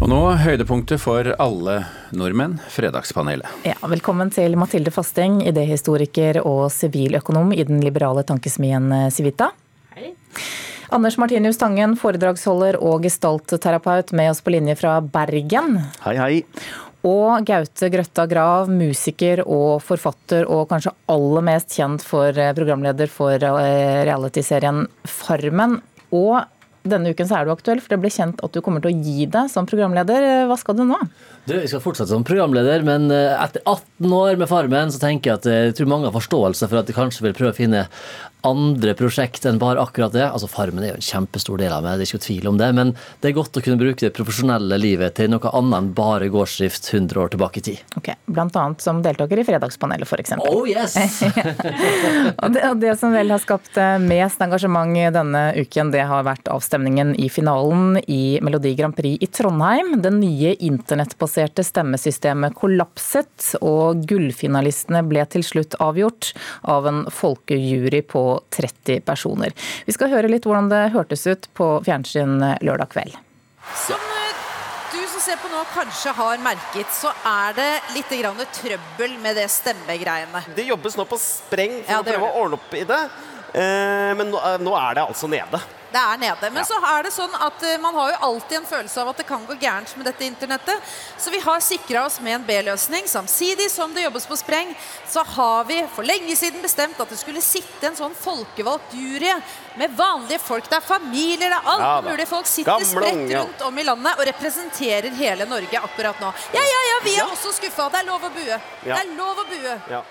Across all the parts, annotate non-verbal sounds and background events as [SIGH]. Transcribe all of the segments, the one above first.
Og nå høydepunktet for alle nordmenn, Fredagspanelet. Ja, velkommen til Mathilde Fasting, idéhistoriker og siviløkonom i den liberale tankesmien Civita. Hei. Anders Martinius Tangen, foredragsholder og gestaltterapeut med oss på linje fra Bergen. Hei, hei. Og Gaute Grøtta Grav, musiker og forfatter, og kanskje aller mest kjent for programleder for eh, realityserien Farmen. Og denne uken er du aktuell, for det ble kjent at du kommer til å gi deg som programleder. Hva skal du nå? Du, Jeg skal fortsette som programleder, men eh, etter 18 år med Farmen så tenker jeg at eh, jeg tror mange har forståelse for at de kanskje vil prøve å finne andre prosjekt enn bare akkurat det. Altså Farmen er jo en kjempestor del av meg, det er ikke tvil om det. Men det er godt å kunne bruke det profesjonelle livet til noe annet enn bare gårdsdrift 100 år tilbake i tid. Ok, Blant annet som deltaker i Fredagspanelet, f.eks. Oh yes! [LAUGHS] og det, det, som vel har skapt eh, mest engasjement denne uken, det har vært avstemningen i finalen i Melodi Grand Prix i Trondheim. Det nye internettbaserte stemmesystemet kollapset, og gullfinalistene ble til slutt avgjort av en folkejury på 30 personer. Vi skal høre litt hvordan det hørtes ut på fjernsyn lørdag kveld. Som eh, du som ser på nå kanskje har merket, så er det litt trøbbel med det stemmegreiene. Det jobbes nå på spreng for ja, å prøve å ordne opp i det. Eh, men nå er det altså nede. Det er nede. Men ja. så er det sånn at uh, man har jo alltid en følelse av at det kan gå gærent med dette internettet. Så vi har sikra oss med en B-løsning. Samtidig som det jobbes på spreng, så har vi for lenge siden bestemt at det skulle sitte en sånn folkevalgt jury med vanlige folk. Det er familier, det er alt ja, mulig. Folk sitter spredt rundt om i landet og representerer hele Norge akkurat nå. Ja, ja, ja, vi er også skuffa. Det er lov å bue. Det er lov å bue. Ja.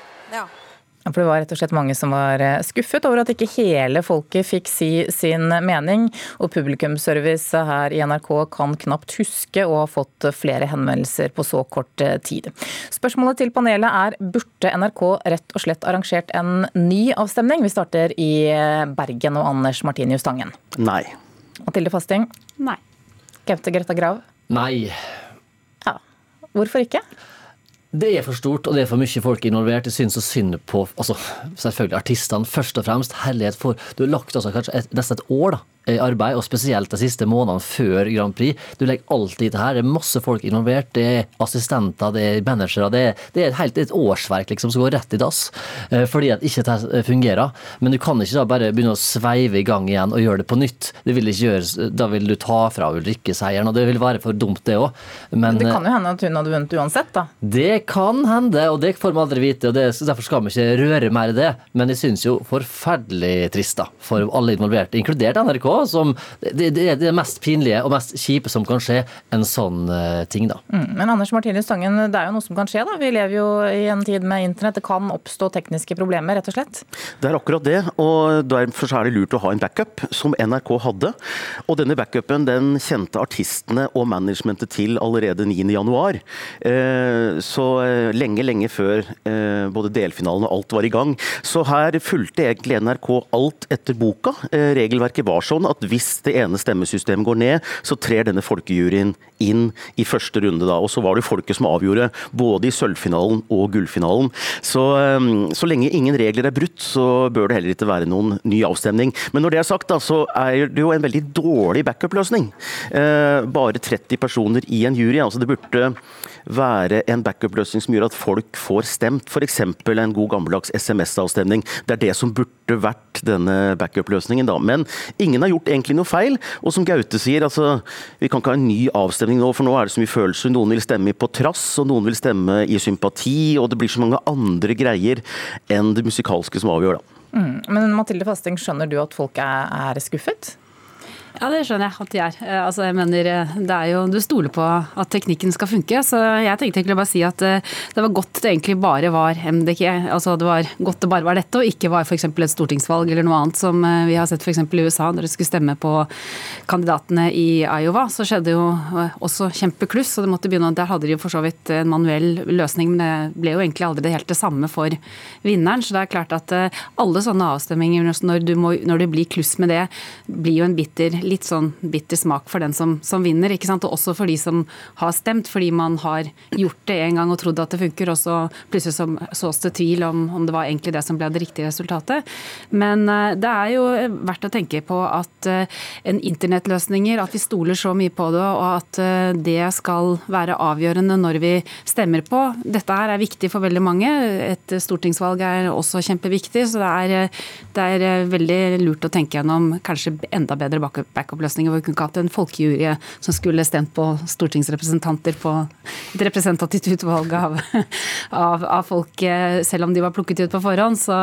For det var rett og slett mange som var eh, skuffet over at ikke hele folket fikk si sin mening. Og publikumsservice her i NRK kan knapt huske å ha fått flere henvendelser på så kort eh, tid. Spørsmålet til panelet er burde NRK rett og slett arrangert en ny avstemning? Vi starter i eh, Bergen og Anders Martinius Tangen. Nei. Mathilde Fasting? Nei. Gaute Greta Grav? Nei. Ja. Hvorfor ikke? Det er for stort, og det er for mye folk involvert. Jeg syns så synd på altså, selvfølgelig artistene, først og fremst. Herlighet for Du har lagt altså kanskje et, nesten et år da, arbeid, og spesielt de siste månedene før Grand Prix. Du legger alltid i det her. Det er masse folk involvert. Det er assistenter, det er managere. Det det er et helt et årsverk liksom, som går rett i dass eh, fordi at ikke det fungerer. Men du kan ikke da bare begynne å sveive i gang igjen og gjøre det på nytt. Det vil ikke gjøres, Da vil du ta fra Ulrikke seieren, og det vil være for dumt, det òg. Men, Men, det kan jo hende at hun hadde vunnet uansett, da. Det kan hende, og det får vi aldri vite. og det, Derfor skal vi ikke røre mer i det. Men jeg syns jo forferdelig trist da, for alle involverte, inkludert NRK som det, det, er det mest pinlige og mest kjipe som kan skje, en sånn uh, ting, da. Mm, men Anders Martinus Stangen, det er jo noe som kan skje, da. Vi lever jo i en tid med internett. Det kan oppstå tekniske problemer, rett og slett? Det er akkurat det, og derfor er det lurt å ha en backup, som NRK hadde. Og denne backupen den kjente artistene og managementet til allerede 9.1. Eh, så eh, lenge, lenge før eh, både delfinalen og alt var i gang. Så her fulgte egentlig NRK alt etter boka. Eh, regelverket var sånn at hvis det ene stemmesystemet går ned, så trer denne folkejuryen inn i første runde. da, og Så var det folket som avgjorde både i sølvfinalen og gullfinalen. Så, ehm, så lenge ingen regler er brutt, så bør det heller ikke være noen ny avstemning. Men når det er sagt, da, så er det jo en veldig dårlig backup-løsning. Eh, bare 30 personer i en jury. altså Det burde være en backup-løsning som gjør at folk får stemt. F.eks. en god gammeldags SMS-avstemning. Det er det som burde vært denne backup-løsningen. da. Men ingen har gjort egentlig noe feil. Og som Gaute sier, altså, vi kan ikke ha en ny avstemning nå, for nå er det så mye følelser. Noen vil stemme på trass, og noen vil stemme i sympati. Og det blir så mange andre greier enn det musikalske som avgjør, da. Mm. Men Mathilde Fasting, skjønner du at folk er, er skuffet? Ja, det skjønner jeg at de er. Eh, altså, jeg mener, eh, det er jo, Du stoler på at teknikken skal funke. Så jeg tenkte egentlig bare å si at eh, det var godt det egentlig bare var MDG. Altså det var godt det bare var dette, og ikke var f.eks. et stortingsvalg eller noe annet som vi har sett f.eks. i USA. Når de skulle stemme på kandidatene i Iowa, så skjedde jo også kjempekluss. Og det måtte begynne, der hadde de jo for så vidt en manuell løsning, men det ble jo egentlig aldri det helt det samme for vinneren. Så det er klart at alle sånne avstemminger, når, må, når det blir kluss med det, blir jo en bitter litt sånn bitter smak for den som, som vinner, ikke sant? og også for de som har stemt, fordi man har gjort det en gang og trodd at det funker, og så plutselig så sås det tvil om, om det var egentlig det som ble det riktige resultatet. Men uh, det er jo verdt å tenke på at uh, en internettløsninger, at vi stoler så mye på det, og at uh, det skal være avgjørende når vi stemmer på. Dette her er viktig for veldig mange. Et stortingsvalg er også kjempeviktig, så det er, det er veldig lurt å tenke gjennom kanskje enda bedre backup-løsninger. Vi kunne ikke hatt en folkejury som skulle stemt på stortingsrepresentanter på et representativt utvalg av, av, av folk, selv om de var plukket ut på forhånd. Så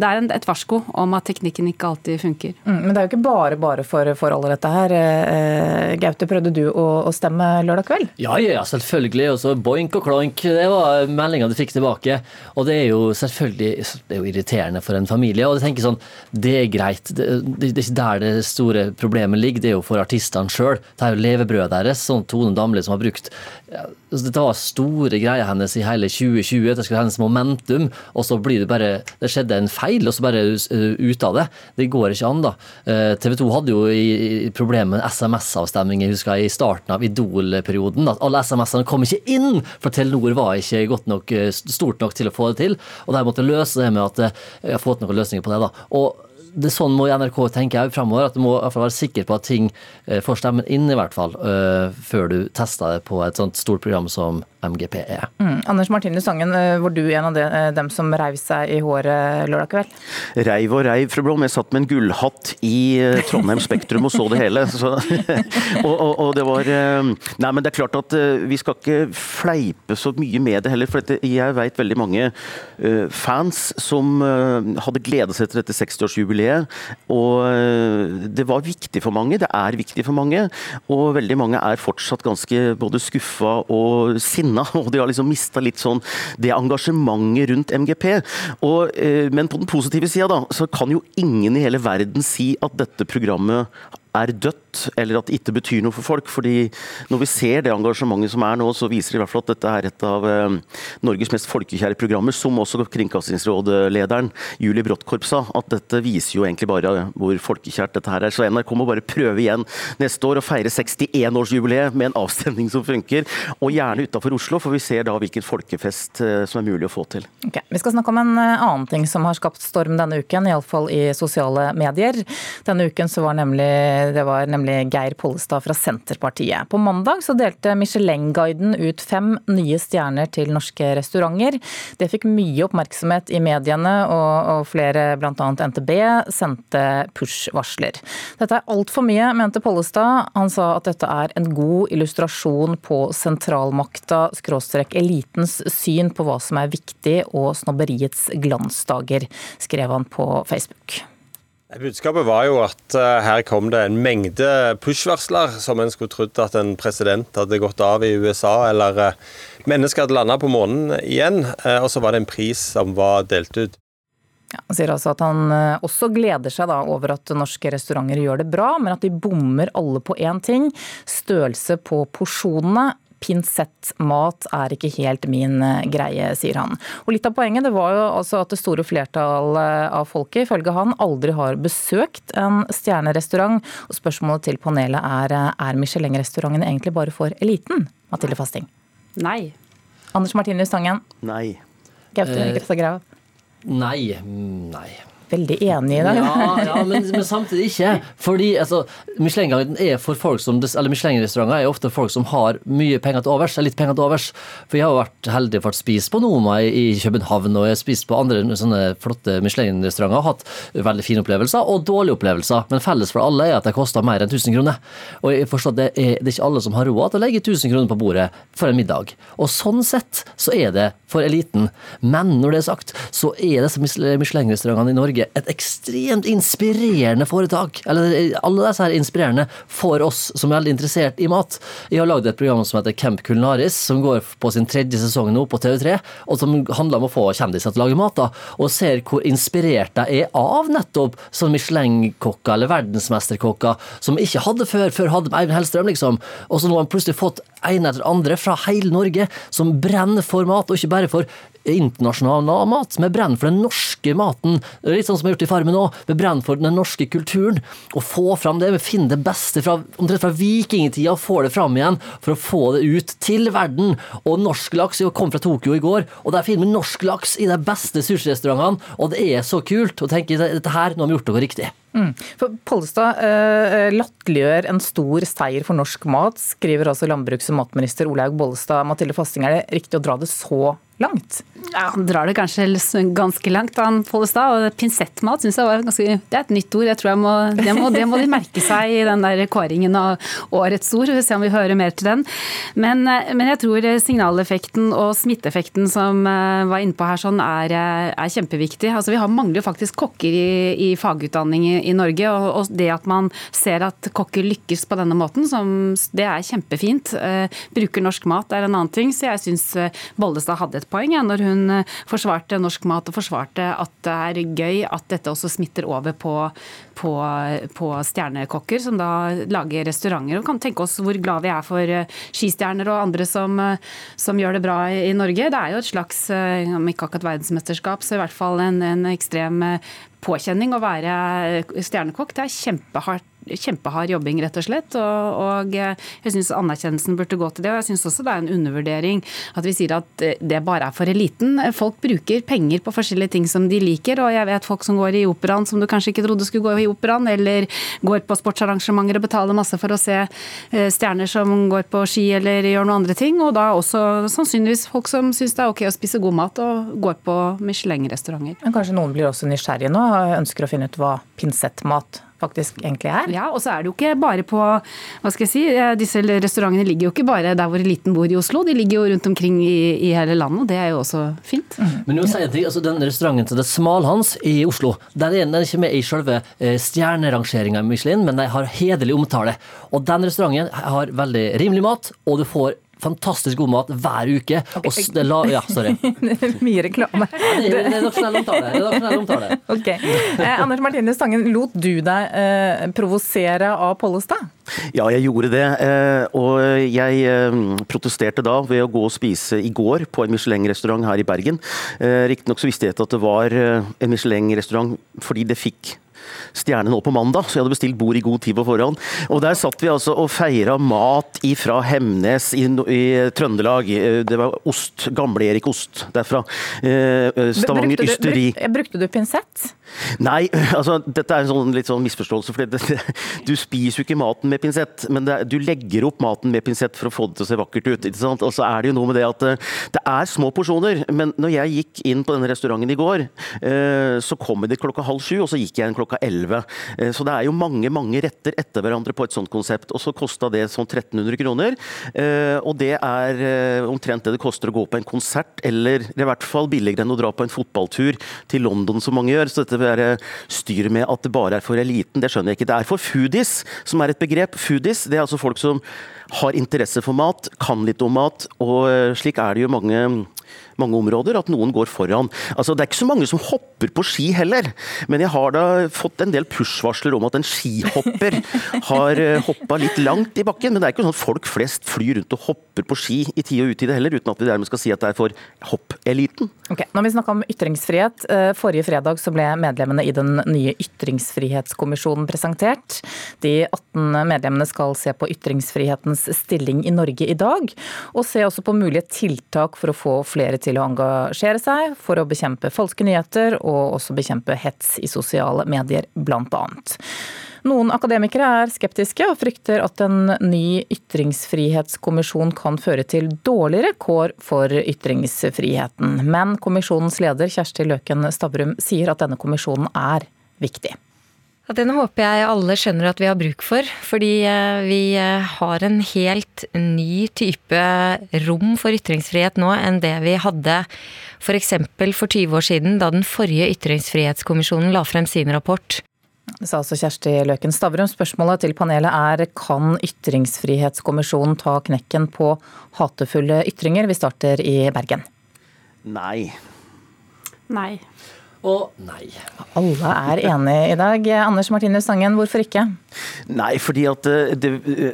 det er en, et varsko om at teknikken ikke alltid funker. Mm, men det er jo ikke bare bare for, for alle dette her. Eh, Gaute, prøvde du å, å, stemme lørdag kveld? Ja, ja, selvfølgelig. Og så boink og kloink. Det var meldinga du fikk tilbake. Og det er jo selvfølgelig det er jo irriterende for en familie. Og jeg tenker sånn, det er greit. Det, det, det er ikke der det store problemet ligger, det er jo for artistene sjøl. Det er jo levebrødet deres. sånn Tone Damli som har brukt altså Dette var store greier hennes i hele 2020. Det skulle hennes momentum, og så blir det bare Det skjedde en feil, og så bare ut av det. Det går ikke an, da. Eh, TV 2 hadde jo i problemer med SMS-avstemning, jeg i starten av Idol-perioden. At alle SMS-ene kom ikke inn, for Telenor var ikke godt nok, eh, stort nok til å få det til. Og de måtte løse det med at eh, jeg har fått noen løsninger på det. da. Og det er sånn må NRK tenke òg framover. At du må i hvert fall være sikker på at ting får stemmen inn, i hvert fall, før du tester det på et sånt stort program som MGP er. Mm. Anders Martinus Sangen, eh, var du en av de, eh, dem som reiv seg i håret lørdag kveld? Reiv og reiv, fru Blom. Jeg satt med en gullhatt i eh, Trondheim Spektrum og så det hele. Så, [LAUGHS] og, og, og, det var Nei, men det er klart at vi skal ikke fleipe så mye med det heller. For jeg vet veldig mange fans som hadde gledet seg til dette 60-årsjubileet. Og det var viktig for mange. Det er viktig for mange. Og veldig mange er fortsatt ganske både skuffa og sinna sinna, [LAUGHS] og de har liksom mista litt sånn det engasjementet rundt MGP. Og, eh, men på den positive sida, da, så kan jo ingen i hele verden si at dette programmet er dødt, eller at det ikke betyr noe for folk. fordi Når vi ser det engasjementet som er nå, så viser det i hvert fall at dette er et av eh, Norges mest folkekjære programmer, som også Kringkastingsrådlederen Julie Bråttkorp sa. At dette viser jo egentlig bare hvor folkekjært dette her er. Så NRK må bare prøve igjen neste år og feire 61-årsjubileet med en avstemning som funker. Og gjerne utafor Oslo, for vi ser da hvilken folkefest eh, som er mulig å få til. Okay. Vi skal snakke om en eh, annen ting som har skapt storm denne uken, iallfall i sosiale medier. Denne uken så var nemlig det var nemlig Geir Pollestad fra Senterpartiet. På mandag så delte Michelin-guiden ut fem nye stjerner til norske restauranter. Det fikk mye oppmerksomhet i mediene, og, og flere, bl.a. NTB, sendte push-varsler. Dette er altfor mye, mente Pollestad. Han sa at dette er en god illustrasjon på sentralmakta, skråstrek elitens syn på hva som er viktig og snobberiets glansdager, skrev han på Facebook. Budskapet var jo at uh, her kom det en mengde push-varsler som en skulle trodd at en president hadde gått av i USA, eller uh, mennesker hadde landa på månen igjen. Uh, og så var det en pris som var delt ut. Ja, han sier altså at han også gleder seg over at norske restauranter gjør det bra, men at de bommer alle på én ting. Størrelse på porsjonene pinsettmat er ikke helt min eh, greie, sier han. Og Litt av poenget det var jo altså at det store flertallet av folket ifølge han aldri har besøkt en stjernerestaurant. Og spørsmålet til panelet er eh, er Michelin-restaurantene egentlig bare for eliten? Mathilde Fasting. Nei. Anders Martinus Tangen. Nei. Gaute Grøtta Grav. Nei. Nei veldig enig i det. Ja, ja men, men, samtidig ikke. Fordi altså, Michelin-guiden er for folk som Eller Michelin-restauranter er ofte folk som har mye penger til overs. litt penger til overs. For jeg har vært heldig for å spise på Noma i København, og jeg har spist på andre sånne flotte Michelin-restauranter og hatt veldig fine opplevelser og dårlige opplevelser. Men felles for alle er at det koster mer enn 1000 kroner. Og jeg forstår at det er, det er ikke alle som har råd til å legge 1000 kroner på bordet for en middag. Og sånn sett så er det for eliten. Men når det er sagt, så er disse Michelin-restaurantene i Norge et ekstremt inspirerende foretak. Eller alle disse her inspirerende for oss som er veldig interessert i mat. Jeg har lagd et program som heter Camp Culinaris, som går på sin tredje sesong nå på TV3, og som handler om å få kjendiser til å lage mat. da, Og ser hvor inspirert de er av nettopp sånn Michelin-kokker eller verdensmesterkokker som ikke hadde før. Før hadde Eivind Hellstrøm, liksom. Og så nå har han plutselig fått en etter andre fra hele Norge som brenner for mat, og ikke bare for internasjonal mat, som er brenner for den norske maten. Litt sånn som vi har gjort i Farmen òg, med brenn for den norske kulturen. Å få fram det, finne det beste fra, omtrent fra vikingtida og få det fram igjen for å få det ut til verden. Og norsk laks jeg kom fra Tokyo i går, og der finner vi norsk laks i de beste sushirestaurantene, og det er så kult å tenke dette her, nå har vi gjort noe riktig. Mm. For Pollestad eh, latterliggjør en stor seier for norsk mat, skriver altså landbruks- og matminister Olaug Bollestad. Mathilde Fasting, er det riktig å dra det så langt? Ja, Han drar det kanskje ganske langt, han Pollestad. Og pinsettmat syns jeg var ganske Det er et nytt ord. jeg tror jeg må, det, må, det må de merke seg i den der kåringen av årets ord. Vi får se om vi hører mer til den. Men, men jeg tror signaleffekten og smitteeffekten som eh, var inne på her, sånn er, eh, er kjempeviktig. Altså, vi har mangler faktisk kokker i, i fagutdanning i, i Norge. Og, og, det at man ser at kokker lykkes på denne måten, som, det er kjempefint. Uh, bruker norsk mat er en annen ting. Så jeg syns Bollestad hadde et poeng ja, når hun eh, forsvarte norsk mat og forsvarte at det er gøy at dette også smitter over på, på, på stjernekokker som da lager restauranter. Og kan tenke oss hvor glad vi er for eh, skistjerner og andre som, eh, som gjør det bra i Norge. Det er jo et slags, om ikke akkurat verdensmesterskap, så i hvert fall en, en ekstrem påkjenning å være stjernekokk. Det er kjempehardt kjempehard jobbing, rett og slett. Og, og jeg syns anerkjennelsen burde gå til det. Og jeg syns også det er en undervurdering at vi sier at det bare er for eliten. Folk bruker penger på forskjellige ting som de liker, og jeg vet folk som går i operaen som du kanskje ikke trodde skulle gå i operaen, eller går på sportsarrangementer og betaler masse for å se eh, stjerner som går på ski eller gjør noen andre ting. Og da også sannsynligvis folk som syns det er ok å spise god mat og går på Michelin-restauranter. Men kanskje noen blir også nysgjerrige nå og ønsker å finne ut hva pinsettmat faktisk egentlig er. Ja, og så er det jo ikke bare på hva skal jeg si, eh, Disse restaurantene ligger jo ikke bare der hvor eliten bor i Oslo, de ligger jo rundt omkring i, i hele landet. og Det er jo også fint. Mm. Men nå sier jeg, altså Den restauranten til det Smalhans i Oslo, der er den ikke med i selve eh, stjernerangeringa i Michelin, men de har hederlig omtale. Og den restauranten har veldig rimelig mat, og du får fantastisk god mat hver uke. Okay. Og la, ja, sorry. [LAUGHS] Mye reklame. Ja, det er redaksjonell omtale. Redaksjonell omtale. [LAUGHS] Okay. Eh, Anders Martinus Tangen, lot du deg eh, provosere av Pollestad? Ja, jeg gjorde det. Eh, og jeg eh, protesterte da ved å gå og spise i går på en Michelin-restaurant her i Bergen. Eh, riktignok så visste jeg at det var en Michelin-restaurant fordi det fikk stjerne nå på mandag, så jeg hadde bestilt bord i god tid på forhånd. Og der satt vi altså og feira mat ifra Hemnes i, i, Trøndelag. Det var ost. Gamle-Erik Ost derfra. Stavanger brukte Ysteri. Du, brukte du pinsett? Nei, [LAUGHS] altså dette er en sånn, litt sånn misforståelse. for det, det, Du spiser jo ikke maten med pinsett, men det, du legger opp maten med pinsett for å få det til å se vakkert ut. ikke sant? Og så er det jo noe med det at det er små porsjoner. Men når jeg gikk inn på denne restauranten i går, så kom det klokka halv sju, og så gikk jeg en klokka elleve. Så det er jo mange mange retter etter hverandre på et sånt konsept. Og så kosta det sånn 1300 kroner. Og det er omtrent det det koster å gå på en konsert, eller i hvert fall billigere enn å dra på en fotballtur til London, som mange gjør. Så dette være styr med at det bare er for eliten, det skjønner jeg ikke. Det er for foodies, som er et begrep. Foodies, det er altså folk som har interesse for mat, kan litt om mat, og eh, slik er det jo mange mange områder, at noen går foran. Altså, det er ikke så mange som hopper på ski heller, men jeg har da fått en del push-varsler om at en skihopper [LAUGHS] har eh, hoppa litt langt i bakken. Men det er ikke sånn at folk flest flyr rundt og hopper på ski i tide og utide heller, uten at vi dermed skal si at det er for hoppeliten. Okay, nå har vi snakka om ytringsfrihet. Eh, forrige fredag så ble medlemmene i den nye ytringsfrihetskommisjonen presentert. De 18 medlemmene skal se på ytringsfrihetens stilling i Norge i dag, og se også på mulige tiltak for å få flere til å engasjere seg for å bekjempe falske nyheter og også bekjempe hets i sosiale medier, blant annet. Noen akademikere er skeptiske og frykter at en ny ytringsfrihetskommisjon kan føre til dårligere kår for ytringsfriheten. Men kommisjonens leder Kjersti Løken Stavrum sier at denne kommisjonen er viktig. Ja, den håper jeg alle skjønner at vi har bruk for. Fordi eh, vi eh, har en helt ny type rom for ytringsfrihet nå enn det vi hadde f.eks. For, for 20 år siden, da den forrige ytringsfrihetskommisjonen la frem sin rapport. Det sa altså Kjersti Løken Stavrum. Spørsmålet til panelet er kan ytringsfrihetskommisjonen ta knekken på hatefulle ytringer? Vi starter i Bergen. Nei. Nei og nei. Alle er enige i dag. Anders Martinus Sangen, hvorfor ikke? Nei, fordi at eh, det, det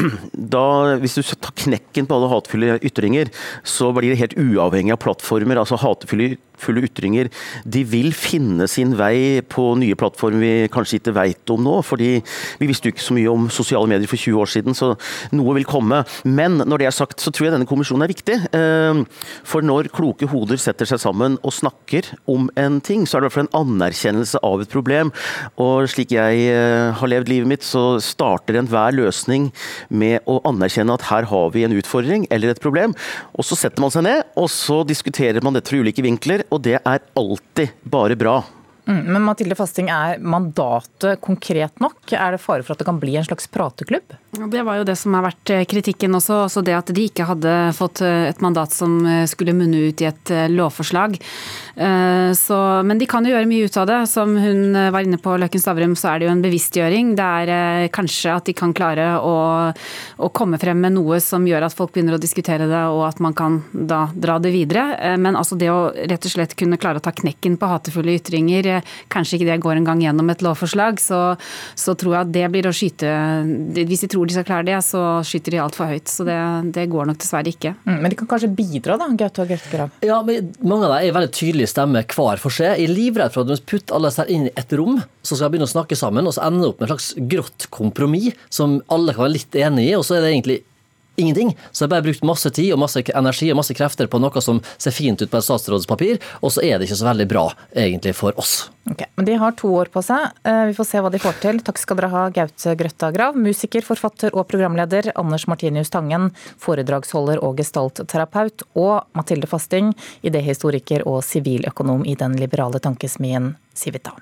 [CLEARS THROAT] da, hvis du tar knekken på alle hatefulle ytringer, så blir det helt uavhengig av plattformer. altså hatefulle fulle ytringer. De vil finne sin vei på nye plattformer vi kanskje ikke veit om nå. fordi Vi visste jo ikke så mye om sosiale medier for 20 år siden, så noe vil komme. Men når det er sagt, så tror jeg denne kommisjonen er viktig. Eh, for når kloke hoder setter seg sammen og snakker om en ting, så er det i hvert fall en anerkjennelse av et problem. Og slik jeg eh, har levd livet mitt, så starter enhver løsning med å anerkjenne at her har vi en utfordring eller et problem. Og så setter man seg ned, og så diskuterer man dette fra ulike vinkler og det er alltid bare bra. Mm, men Mathilde Fasting, er mandatet konkret nok? Er det fare for at det kan bli en slags prateklubb? Det var jo det som har vært eh, kritikken også. også Det at de ikke hadde fått eh, et mandat som eh, skulle munne ut i et lovforslag. Så, men de kan jo gjøre mye ut av det. Som hun var inne på, Løkken Stavrum, så er det jo en bevisstgjøring. Det er kanskje at de kan klare å, å, komme frem med noe som gjør at folk begynner å diskutere det, og at man kan da dra det videre. Men altså det å rett og slett kunne klare å ta knekken på hatefulle ytringer, kanskje ikke det går engang gjennom et lovforslag, så, så tror jeg at det blir å skyte Hvis de tror de skal klare det, så skyter de altfor høyt. Så det, det, går nok dessverre ikke. Mm, men de kan kanskje bidra, da, Gaute og Grøttegrav? Ja, men mange av dem er veldig tydelige stemmer hver for seg. Jeg er livredd for at de putter alle disse inn i et rom, så skal de begynne å snakke sammen, og så ender det opp med et slags grått kompromiss som alle kan være litt enig i, og så er det egentlig ingenting. Så jeg har bare brukt masse tid og masse energi og masse krefter på noe som ser fint ut på et statsrådspapir, og så er det ikke så veldig bra egentlig for oss. Ok, Men de har to år på seg. Eh, vi får se hva de får til. Takk skal dere ha, Gaute Grøtta Grav, musiker, forfatter og programleder, Anders Martinius Tangen, foredragsholder og gestaltterapeut, og Mathilde Fasting, idéhistoriker og siviløkonom i den liberale tankesmien Civita.